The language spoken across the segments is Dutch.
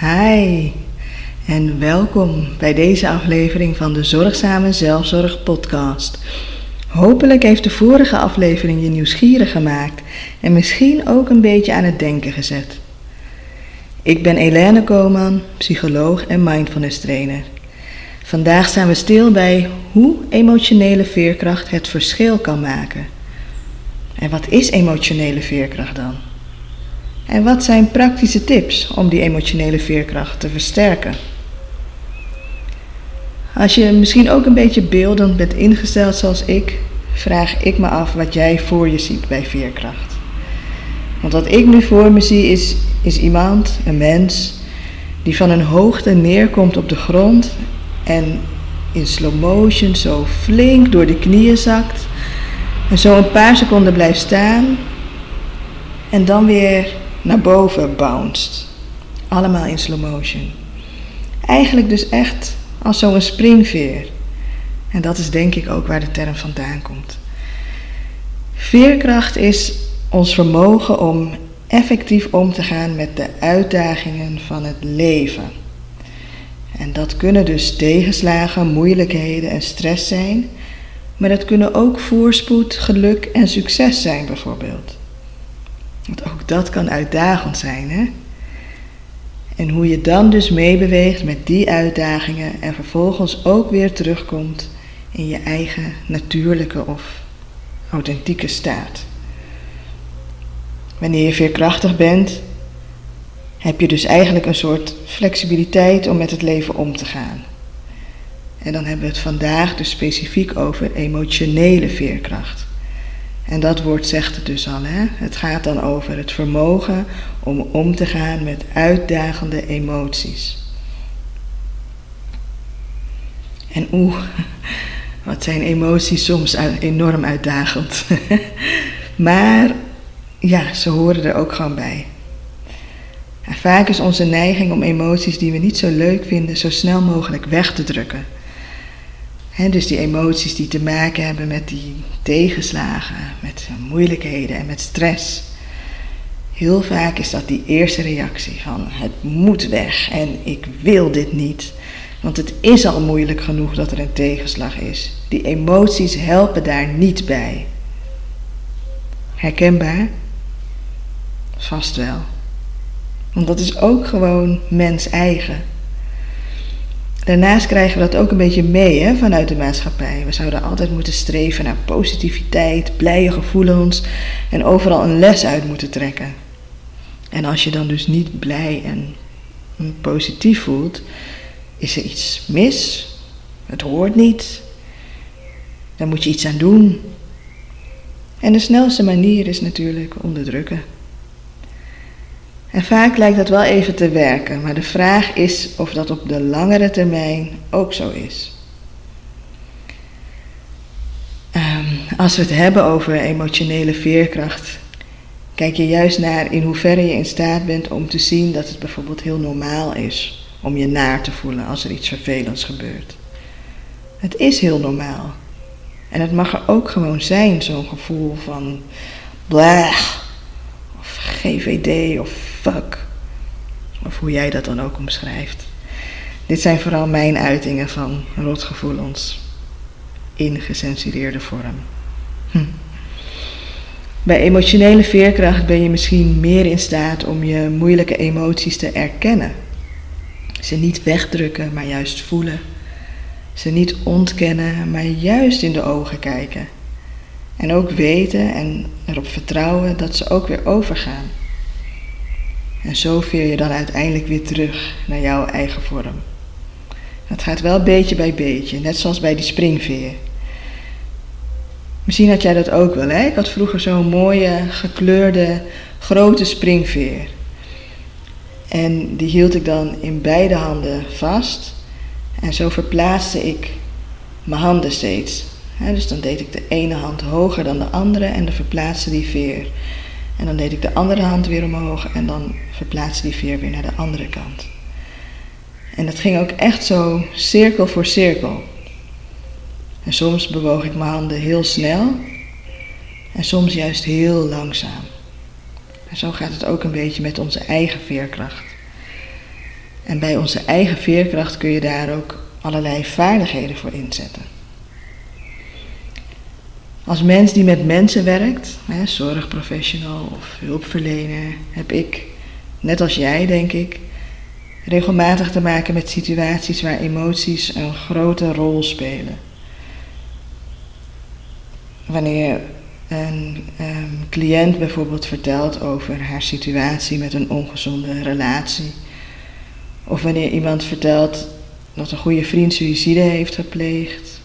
Hi en welkom bij deze aflevering van de Zorgzame Zelfzorg Podcast. Hopelijk heeft de vorige aflevering je nieuwsgierig gemaakt en misschien ook een beetje aan het denken gezet. Ik ben Elene Koman, psycholoog en mindfulness trainer. Vandaag staan we stil bij hoe emotionele veerkracht het verschil kan maken. En wat is emotionele veerkracht dan? En wat zijn praktische tips om die emotionele veerkracht te versterken? Als je misschien ook een beetje beeldend bent ingesteld zoals ik, vraag ik me af wat jij voor je ziet bij veerkracht. Want wat ik nu voor me zie is, is iemand, een mens, die van een hoogte neerkomt op de grond en in slow motion zo flink door de knieën zakt en zo een paar seconden blijft staan en dan weer naar boven bounced. Allemaal in slow motion. Eigenlijk dus echt als zo'n springveer. En dat is denk ik ook waar de term vandaan komt. Veerkracht is ons vermogen om effectief om te gaan met de uitdagingen van het leven. En dat kunnen dus tegenslagen, moeilijkheden en stress zijn, maar dat kunnen ook voorspoed, geluk en succes zijn bijvoorbeeld. Want ook dat kan uitdagend zijn, hè? En hoe je dan dus meebeweegt met die uitdagingen en vervolgens ook weer terugkomt in je eigen natuurlijke of authentieke staat. Wanneer je veerkrachtig bent, heb je dus eigenlijk een soort flexibiliteit om met het leven om te gaan. En dan hebben we het vandaag dus specifiek over emotionele veerkracht. En dat woord zegt het dus al. Hè? Het gaat dan over het vermogen om om te gaan met uitdagende emoties. En oeh, wat zijn emoties soms enorm uitdagend. maar ja, ze horen er ook gewoon bij. Vaak is onze neiging om emoties die we niet zo leuk vinden zo snel mogelijk weg te drukken dus die emoties die te maken hebben met die tegenslagen, met moeilijkheden en met stress. Heel vaak is dat die eerste reactie van het moet weg en ik wil dit niet. Want het is al moeilijk genoeg dat er een tegenslag is. Die emoties helpen daar niet bij. Herkenbaar? Vast wel. Want dat is ook gewoon mens eigen. Daarnaast krijgen we dat ook een beetje mee hè, vanuit de maatschappij. We zouden altijd moeten streven naar positiviteit, blije gevoelens en overal een les uit moeten trekken. En als je dan dus niet blij en positief voelt, is er iets mis. Het hoort niet. Daar moet je iets aan doen. En de snelste manier is natuurlijk onderdrukken. En vaak lijkt dat wel even te werken, maar de vraag is of dat op de langere termijn ook zo is. Um, als we het hebben over emotionele veerkracht, kijk je juist naar in hoeverre je in staat bent om te zien dat het bijvoorbeeld heel normaal is om je naar te voelen als er iets vervelends gebeurt. Het is heel normaal. En het mag er ook gewoon zijn, zo'n gevoel van blah, of GVD of Of hoe jij dat dan ook omschrijft. Dit zijn vooral mijn uitingen van rotgevoelens in gecensureerde vorm. Hm. Bij emotionele veerkracht ben je misschien meer in staat om je moeilijke emoties te erkennen. Ze niet wegdrukken, maar juist voelen. Ze niet ontkennen, maar juist in de ogen kijken. En ook weten en erop vertrouwen dat ze ook weer overgaan. En zo veer je dan uiteindelijk weer terug naar jouw eigen vorm. Het gaat wel beetje bij beetje, net zoals bij die springveer. Misschien had jij dat ook wel, hè? Ik had vroeger zo'n mooie, gekleurde, grote springveer. En die hield ik dan in beide handen vast. En zo verplaatste ik mijn handen steeds. dus dan deed ik de ene hand hoger dan de andere en dan verplaatste die veer. En dan deed ik de andere hand weer omhoog en dan verplaatste die veer weer naar de andere kant. En dat ging ook echt zo cirkel voor cirkel. En soms bewoog ik mijn handen heel snel en soms juist heel langzaam. En zo gaat het ook een beetje met onze eigen veerkracht. En bij onze eigen veerkracht kun je daar ook allerlei vaardigheden voor inzetten. Als mens die met mensen werkt, hè, zorgprofessional of hulpverlener, heb ik, net als jij denk ik, regelmatig te maken met situaties waar emoties een grote rol spelen. Wanneer een um, cliënt bijvoorbeeld vertelt over haar situatie met een ongezonde relatie, of wanneer iemand vertelt dat een goede vriend suïcide heeft gepleegd,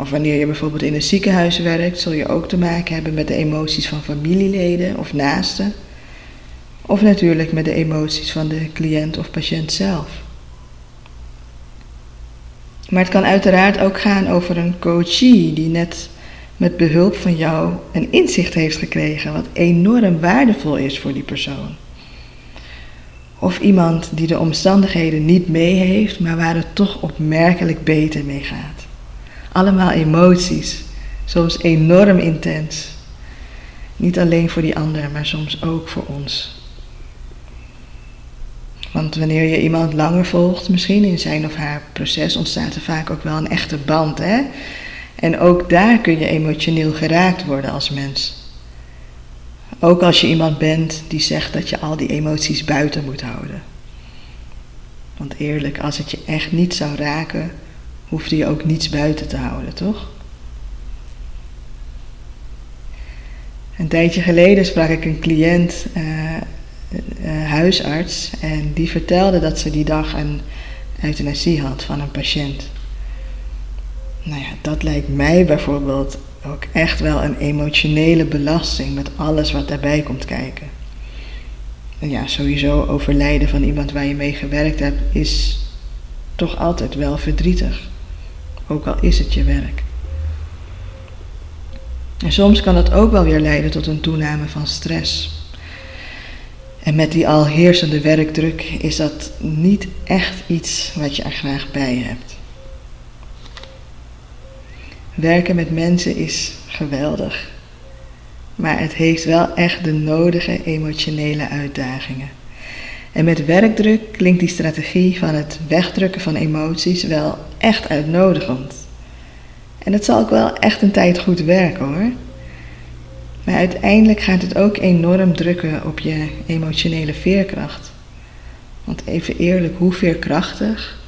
of wanneer je bijvoorbeeld in een ziekenhuis werkt, zul je ook te maken hebben met de emoties van familieleden of naasten. Of natuurlijk met de emoties van de cliënt of patiënt zelf. Maar het kan uiteraard ook gaan over een coachie die net met behulp van jou een inzicht heeft gekregen wat enorm waardevol is voor die persoon. Of iemand die de omstandigheden niet mee heeft, maar waar het toch opmerkelijk beter mee gaat. Allemaal emoties, soms enorm intens. Niet alleen voor die ander, maar soms ook voor ons. Want wanneer je iemand langer volgt, misschien in zijn of haar proces, ontstaat er vaak ook wel een echte band. Hè? En ook daar kun je emotioneel geraakt worden als mens. Ook als je iemand bent die zegt dat je al die emoties buiten moet houden. Want eerlijk, als het je echt niet zou raken, hoefde je ook niets buiten te houden, toch? Een tijdje geleden sprak ik een cliënt, uh, huisarts, en die vertelde dat ze die dag een euthanasie had van een patiënt. Nou ja, dat lijkt mij bijvoorbeeld ook echt wel een emotionele belasting met alles wat daarbij komt kijken. En ja, sowieso overlijden van iemand waar je mee gewerkt hebt is toch altijd wel verdrietig ook al is het je werk. En soms kan dat ook wel weer leiden tot een toename van stress. En met die al heersende werkdruk is dat niet echt iets wat je er graag bij hebt. Werken met mensen is geweldig, maar het heeft wel echt de nodige emotionele uitdagingen. En met werkdruk klinkt die strategie van het wegdrukken van emoties wel echt uitnodigend. En het zal ook wel echt een tijd goed werken hoor. Maar uiteindelijk gaat het ook enorm drukken op je emotionele veerkracht. Want even eerlijk, hoe veerkrachtig,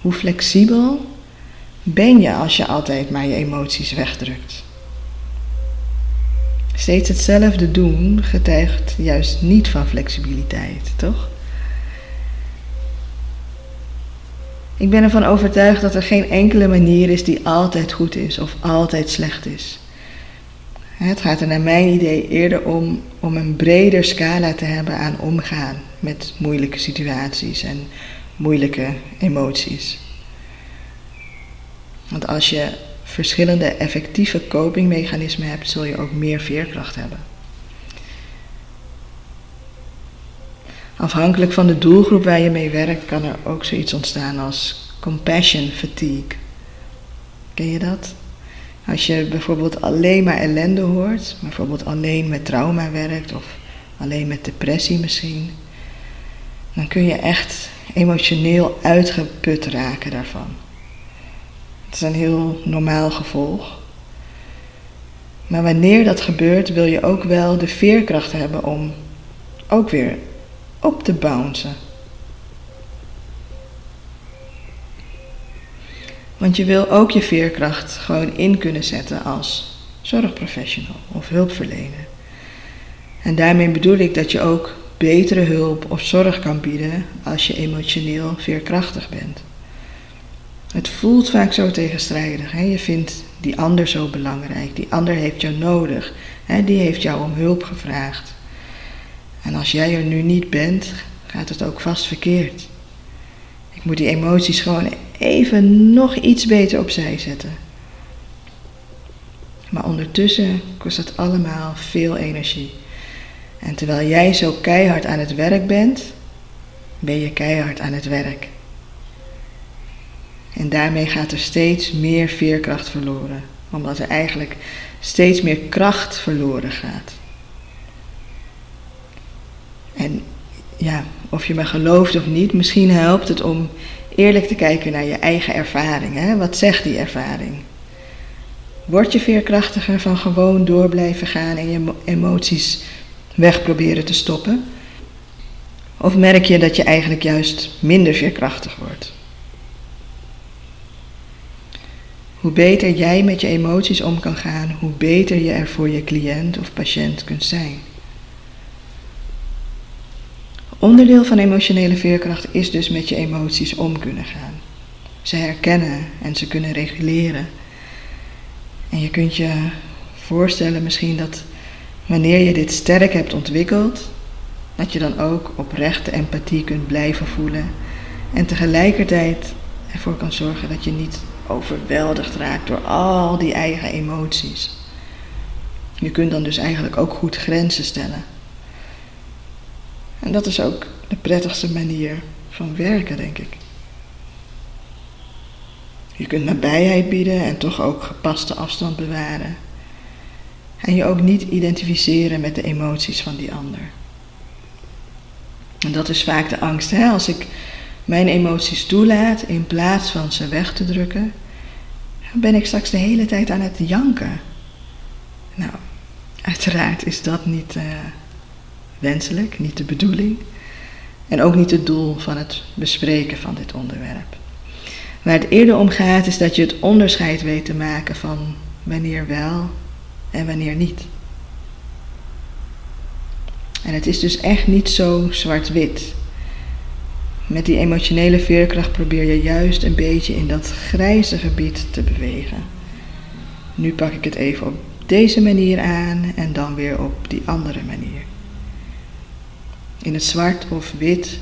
hoe flexibel ben je als je altijd maar je emoties wegdrukt? Steeds hetzelfde doen getuigt juist niet van flexibiliteit, toch? Ik ben ervan overtuigd dat er geen enkele manier is die altijd goed is of altijd slecht is. Het gaat er naar mijn idee eerder om om een breder scala te hebben aan omgaan met moeilijke situaties en moeilijke emoties. Want als je verschillende effectieve copingmechanismen hebt, zul je ook meer veerkracht hebben. Afhankelijk van de doelgroep waar je mee werkt, kan er ook zoiets ontstaan als compassion fatigue. Ken je dat? Als je bijvoorbeeld alleen maar ellende hoort, bijvoorbeeld alleen met trauma werkt of alleen met depressie misschien, dan kun je echt emotioneel uitgeput raken daarvan. Het is een heel normaal gevolg. Maar wanneer dat gebeurt, wil je ook wel de veerkracht hebben om ook weer op te bouncen. Want je wil ook je veerkracht gewoon in kunnen zetten als zorgprofessional of hulpverlener. En daarmee bedoel ik dat je ook betere hulp of zorg kan bieden als je emotioneel veerkrachtig bent. Het voelt vaak zo tegenstrijdig. Hè? Je vindt die ander zo belangrijk. Die ander heeft jou nodig. Hè? Die heeft jou om hulp gevraagd. En als jij er nu niet bent, gaat het ook vast verkeerd. Ik moet die emoties gewoon even nog iets beter opzij zetten. Maar ondertussen kost het allemaal veel energie. En terwijl jij zo keihard aan het werk bent, ben je keihard aan het werk. En daarmee gaat er steeds meer veerkracht verloren, omdat er eigenlijk steeds meer kracht verloren gaat. En ja, of je me gelooft of niet, misschien helpt het om eerlijk te kijken naar je eigen ervaring. Hè? Wat zegt die ervaring? Word je veerkrachtiger van gewoon door blijven gaan en je emoties weg proberen te stoppen? Of merk je dat je eigenlijk juist minder veerkrachtig wordt? Hoe beter jij met je emoties om kan gaan, hoe beter je er voor je cliënt of patiënt kunt zijn. Onderdeel van emotionele veerkracht is dus met je emoties om kunnen gaan. Ze herkennen en ze kunnen reguleren. En je kunt je voorstellen misschien dat wanneer je dit sterk hebt ontwikkeld, dat je dan ook oprechte empathie kunt blijven voelen en tegelijkertijd ervoor kan zorgen dat je niet overweldigd raakt door al die eigen emoties. Je kunt dan dus eigenlijk ook goed grenzen stellen. En dat is ook de prettigste manier van werken, denk ik. Je kunt nabijheid bieden en toch ook gepaste afstand bewaren. En je ook niet identificeren met de emoties van die ander. En dat is vaak de angst. Hè? Als ik mijn emoties toelaat in plaats van ze weg te drukken, ben ik straks de hele tijd aan het janken. Nou, uiteraard is dat niet uh, wenselijk, niet de bedoeling. En ook niet het doel van het bespreken van dit onderwerp. Waar het eerder om gaat is dat je het onderscheid weet te maken van wanneer wel en wanneer niet. En het is dus echt niet zo zwart-wit. Met die emotionele veerkracht probeer je juist een beetje in dat grijze gebied te bewegen. Nu pak ik het even op deze manier aan en dan weer op die andere manier. In het zwart of wit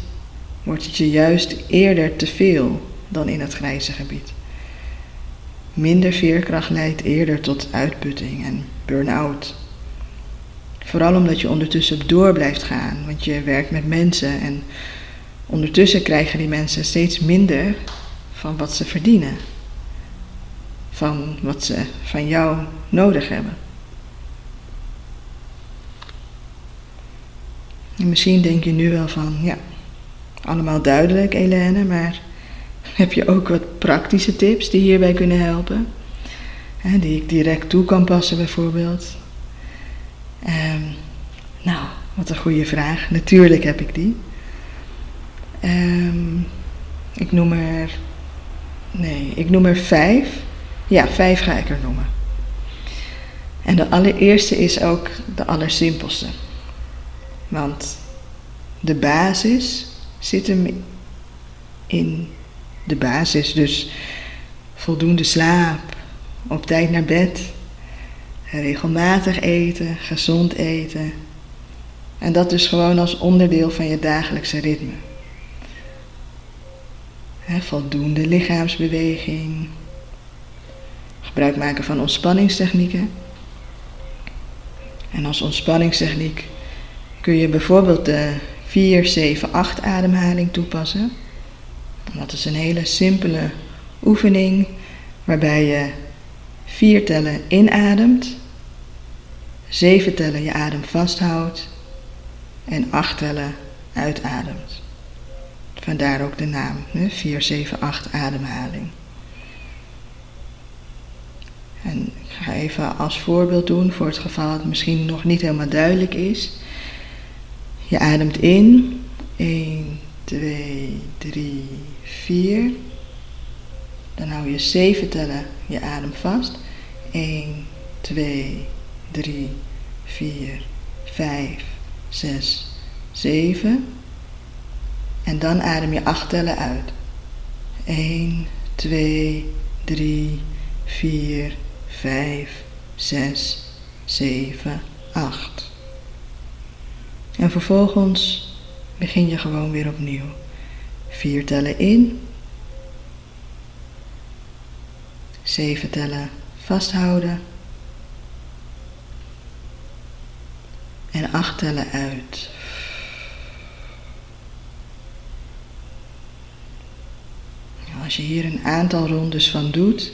wordt het je juist eerder te veel dan in het grijze gebied. Minder veerkracht leidt eerder tot uitputting en burn-out. Vooral omdat je ondertussen door blijft gaan, want je werkt met mensen en ondertussen krijgen die mensen steeds minder van wat ze verdienen, van wat ze van jou nodig hebben. En misschien denk je nu wel van, ja, allemaal duidelijk, Helene, maar heb je ook wat praktische tips die hierbij kunnen helpen? Hè, die ik direct toe kan passen, bijvoorbeeld. Um, nou, wat een goede vraag. Natuurlijk heb ik die. Um, ik noem er. Nee, ik noem er vijf. Ja, vijf ga ik er noemen. En de allereerste is ook de allersimpelste. Want de basis zit hem in de basis. Dus voldoende slaap, op tijd naar bed, regelmatig eten, gezond eten. En dat dus gewoon als onderdeel van je dagelijkse ritme. voldoende lichaamsbeweging. Gebruik maken van ontspanningstechnieken. En als ontspanningstechniek kun je bijvoorbeeld de 4-7-8 ademhaling toepassen. Dat is een hele simpele oefening waarbij je vier tellen inademt, zeven tellen je adem vasthoudt en acht tellen uitademt. Vandaar ook de naam, 4, 7, 8 ademhaling. En ik ga even als voorbeeld doen voor het geval het misschien nog niet helemaal duidelijk is. Je ademt in, 1, 2, 3, 4. Dan hou je 7 tellen je adem vast. 1, 2, 3, 4, 5, 6, 7. En dan adem je 8 tellen uit. 1, 2, 3, 4, 5, 6, 7, 8. En vervolgens begin je gewoon weer opnieuw. Vier tellen in. Zeven tellen vasthouden. En acht tellen uit. Als je hier een aantal rondes van doet,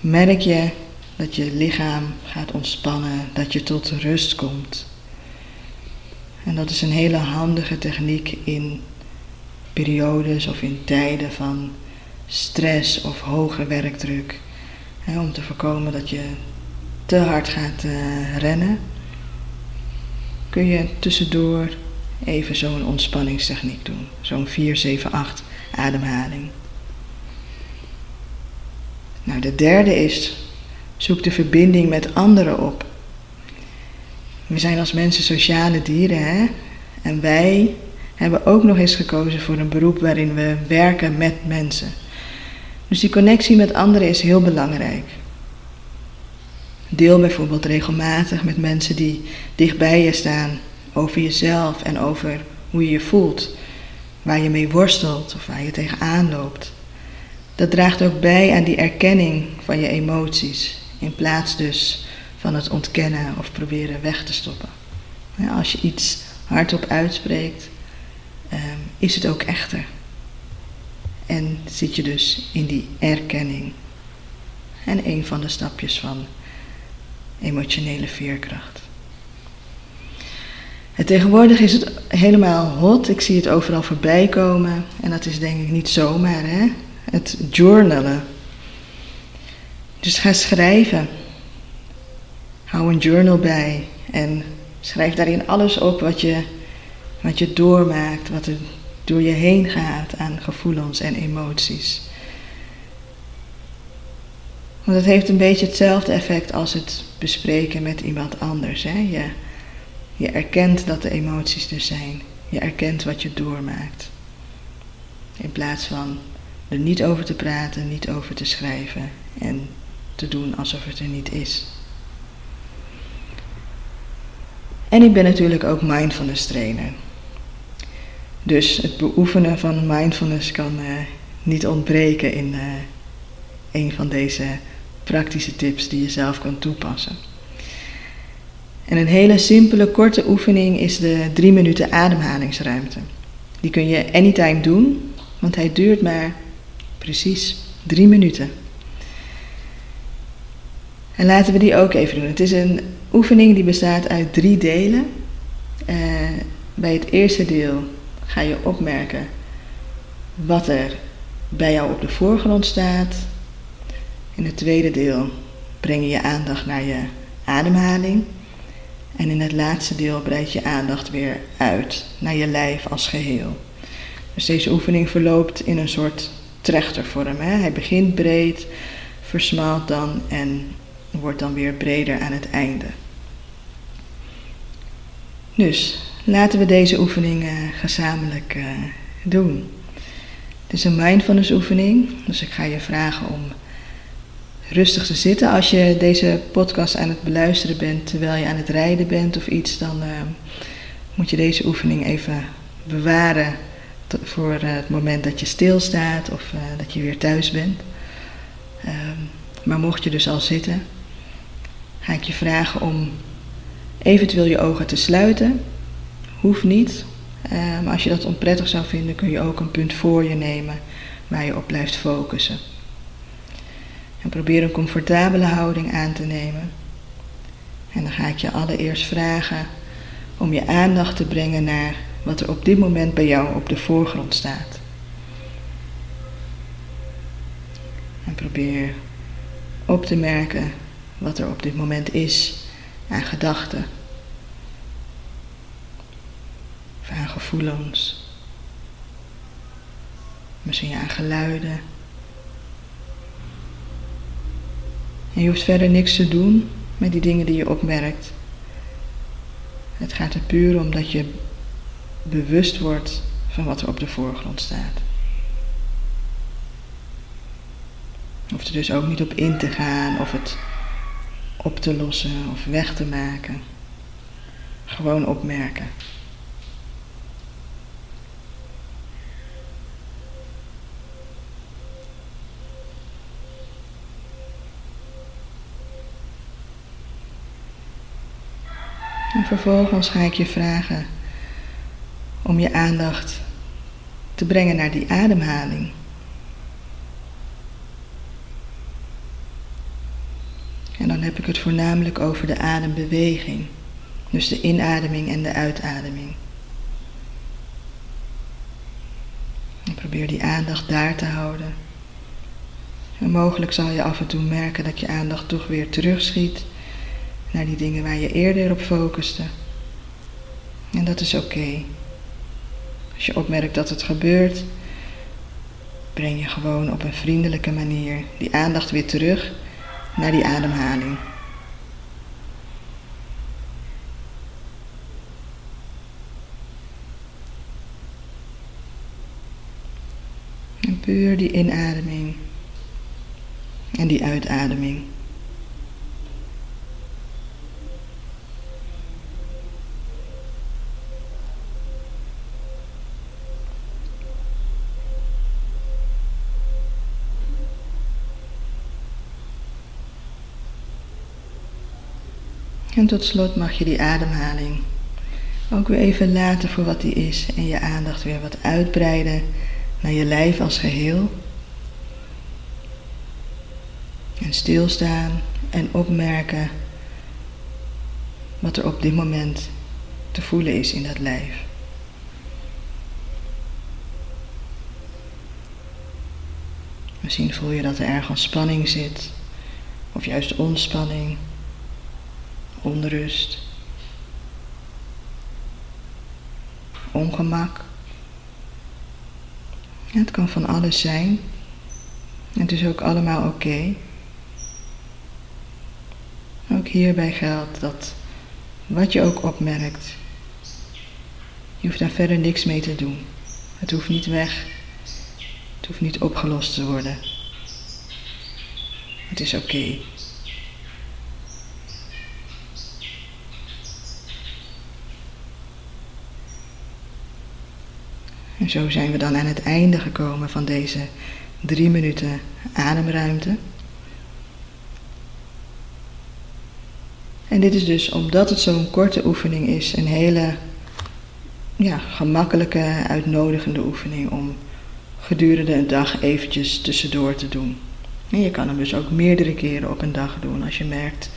merk je dat je lichaam gaat ontspannen, dat je tot rust komt. En dat is een hele handige techniek in periodes of in tijden van stress of hoge werkdruk. om te voorkomen dat je te hard gaat uh, rennen, kun je tussendoor even zo'n ontspanningstechniek doen. Zo'n 4, 7, 8 ademhaling. Nou, de derde is, zoek de verbinding met anderen op. We zijn als mensen sociale dieren, hè? En wij hebben ook nog eens gekozen voor een beroep waarin we werken met mensen. Dus die connectie met anderen is heel belangrijk. Deel bijvoorbeeld regelmatig met mensen die dichtbij je staan over jezelf en over hoe je je voelt, waar je mee worstelt of waar je tegenaan loopt. Dat draagt ook bij aan die erkenning van je emoties, in plaats dus van het ontkennen of proberen weg te stoppen. Als je iets hardop uitspreekt, ehm, is het ook echter. En zit je dus in die erkenning. En een van de stapjes van emotionele veerkracht. En tegenwoordig is het helemaal hot. Ik zie het overal voorbij komen. En dat is denk ik niet zomaar, hè? Het journalen. Dus ga schrijven. Hou een journal bij en schrijf daarin alles op wat je, wat je doormaakt, wat er door je heen gaat aan gevoelens en emoties. Want het heeft een beetje hetzelfde effect als het bespreken met iemand anders. Je, je erkent dat de emoties er zijn. Je erkent wat je doormaakt. In plaats van er niet over te praten, niet over te schrijven en te doen alsof het er niet is. En ik ben natuurlijk ook mindfulness trainer. Dus het beoefenen van mindfulness kan uh, niet ontbreken in uh, een van deze praktische tips die je zelf kan toepassen. En een hele simpele, korte oefening is de drie minuten ademhalingsruimte. Die kun je anytime doen, want hij duurt maar precies drie minuten. En laten we die ook even doen. Het is een oefening die bestaat uit drie delen. Uh, bij het eerste deel ga je opmerken wat er bij jou op de voorgrond staat. In het tweede deel breng je je aandacht naar je ademhaling. En in het laatste deel breid je aandacht weer uit naar je lijf als geheel. Dus deze oefening verloopt in een soort trechtervorm. Hè? Hij begint breed, versmalt dan en wordt dan weer breder aan het einde. Dus laten we deze oefening uh, gezamenlijk uh, doen. Het is een mindfulness oefening, dus ik ga je vragen om rustig te zitten. Als je deze podcast aan het beluisteren bent terwijl je aan het rijden bent of iets, dan uh, moet je deze oefening even bewaren voor het moment dat je stilstaat of dat je weer thuis bent. Ehm, maar mocht je dus al zitten, ga ik je vragen om eventueel je ogen te sluiten. Hoeft niet. Maar als je dat onprettig zou vinden, kun je ook een punt voor je nemen waar je op blijft focussen. En probeer een comfortabele houding aan te nemen. En dan ga ik je allereerst vragen om je aandacht te brengen naar wat er op dit moment bij jou op de voorgrond staat. En probeer op te merken wat er op dit moment is aan gedachten, of aan gevoelens, misschien aan geluiden. En je hoeft verder niks te doen met die dingen die je opmerkt. Het gaat er puur om dat je bewust wordt van wat er op de voorgrond staat. Hoeft er dus ook niet op in te gaan of het op te lossen of weg te maken. Gewoon opmerken. Vervolgens ga ik je vragen om je aandacht te brengen naar die ademhaling. En dan heb ik het voornamelijk over de adembeweging, dus de inademing en de uitademing. En probeer die aandacht daar te houden. En mogelijk zal je af en toe merken dat je aandacht toch weer terugschiet naar die dingen waar je eerder op focuste. En dat is oké. Als je opmerkt dat het gebeurt, breng je gewoon op een vriendelijke manier die aandacht weer terug naar die ademhaling. En puur die inademing en die uitademing. En tot slot mag je die ademhaling ook weer even laten voor wat die is en je aandacht weer wat uitbreiden naar je lijf als geheel. En stilstaan en opmerken wat er op dit moment te voelen is in dat lijf. Misschien voel je dat er ergens spanning zit, of juist ontspanning onrust, ongemak. Het kan van alles zijn. Het is ook allemaal oké. Ook hierbij geldt dat wat je ook opmerkt, je hoeft daar verder niks mee te doen. Het hoeft niet weg. Het hoeft niet opgelost te worden. Het is oké. En zo zijn we dan aan het einde gekomen van deze drie minuten ademruimte. En dit is dus, omdat het zo'n korte oefening is, een hele ja, gemakkelijke, uitnodigende oefening om gedurende een dag eventjes tussendoor te doen. En je kan hem dus ook meerdere keren op een dag doen als je merkt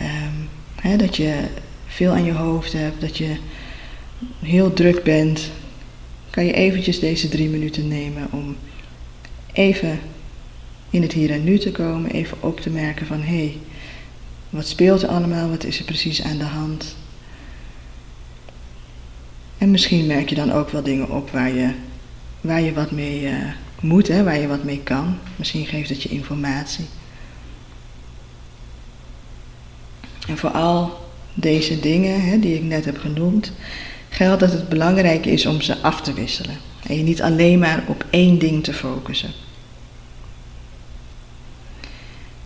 um, hè, dat je veel aan je hoofd hebt, dat je heel druk bent, kan je eventjes deze drie minuten nemen om even in het hier en nu te komen, even op te merken van hé, hey, wat speelt er allemaal, wat is er precies aan de hand? En misschien merk je dan ook wel dingen op waar je, waar je wat mee uh, moet, hè, waar je wat mee kan. Misschien geeft het je informatie. En voor al deze dingen hè, die ik net heb genoemd, geldt dat het belangrijk is om ze af te wisselen. En je niet alleen maar op één ding te focussen.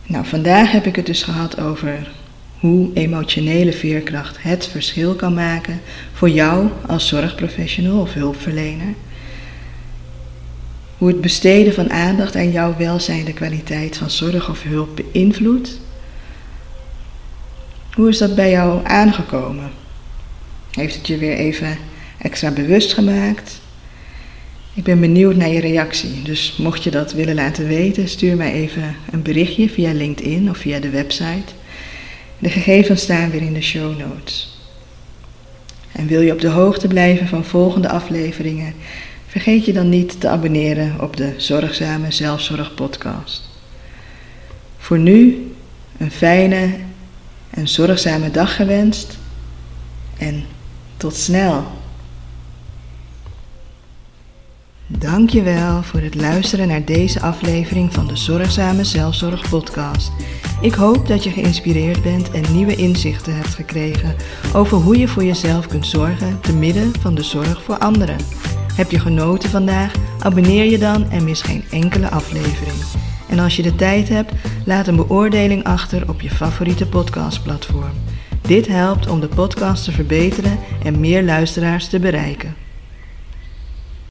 Nou, vandaag heb ik het dus gehad over hoe emotionele veerkracht het verschil kan maken voor jou als zorgprofessional of hulpverlener. Hoe het besteden van aandacht aan jouw welzijn de kwaliteit van zorg of hulp beïnvloedt. Hoe is dat bij jou aangekomen? Heeft het je weer even extra bewust gemaakt? Ik ben benieuwd naar je reactie, dus mocht je dat willen laten weten, stuur mij even een berichtje via LinkedIn of via de website. De gegevens staan weer in de show notes. En wil je op de hoogte blijven van volgende afleveringen, vergeet je dan niet te abonneren op de Zorgzame Zelfzorg podcast. Voor nu een fijne en zorgzame dag gewenst en tot snel. Dankjewel voor het luisteren naar deze aflevering van de Zorgzame Zelfzorg podcast. Ik hoop dat je geïnspireerd bent en nieuwe inzichten hebt gekregen over hoe je voor jezelf kunt zorgen te midden van de zorg voor anderen. Heb je genoten vandaag? Abonneer je dan en mis geen enkele aflevering. En als je de tijd hebt, laat een beoordeling achter op je favoriete podcastplatform. Dit helpt om de podcast te verbeteren en meer luisteraars te bereiken.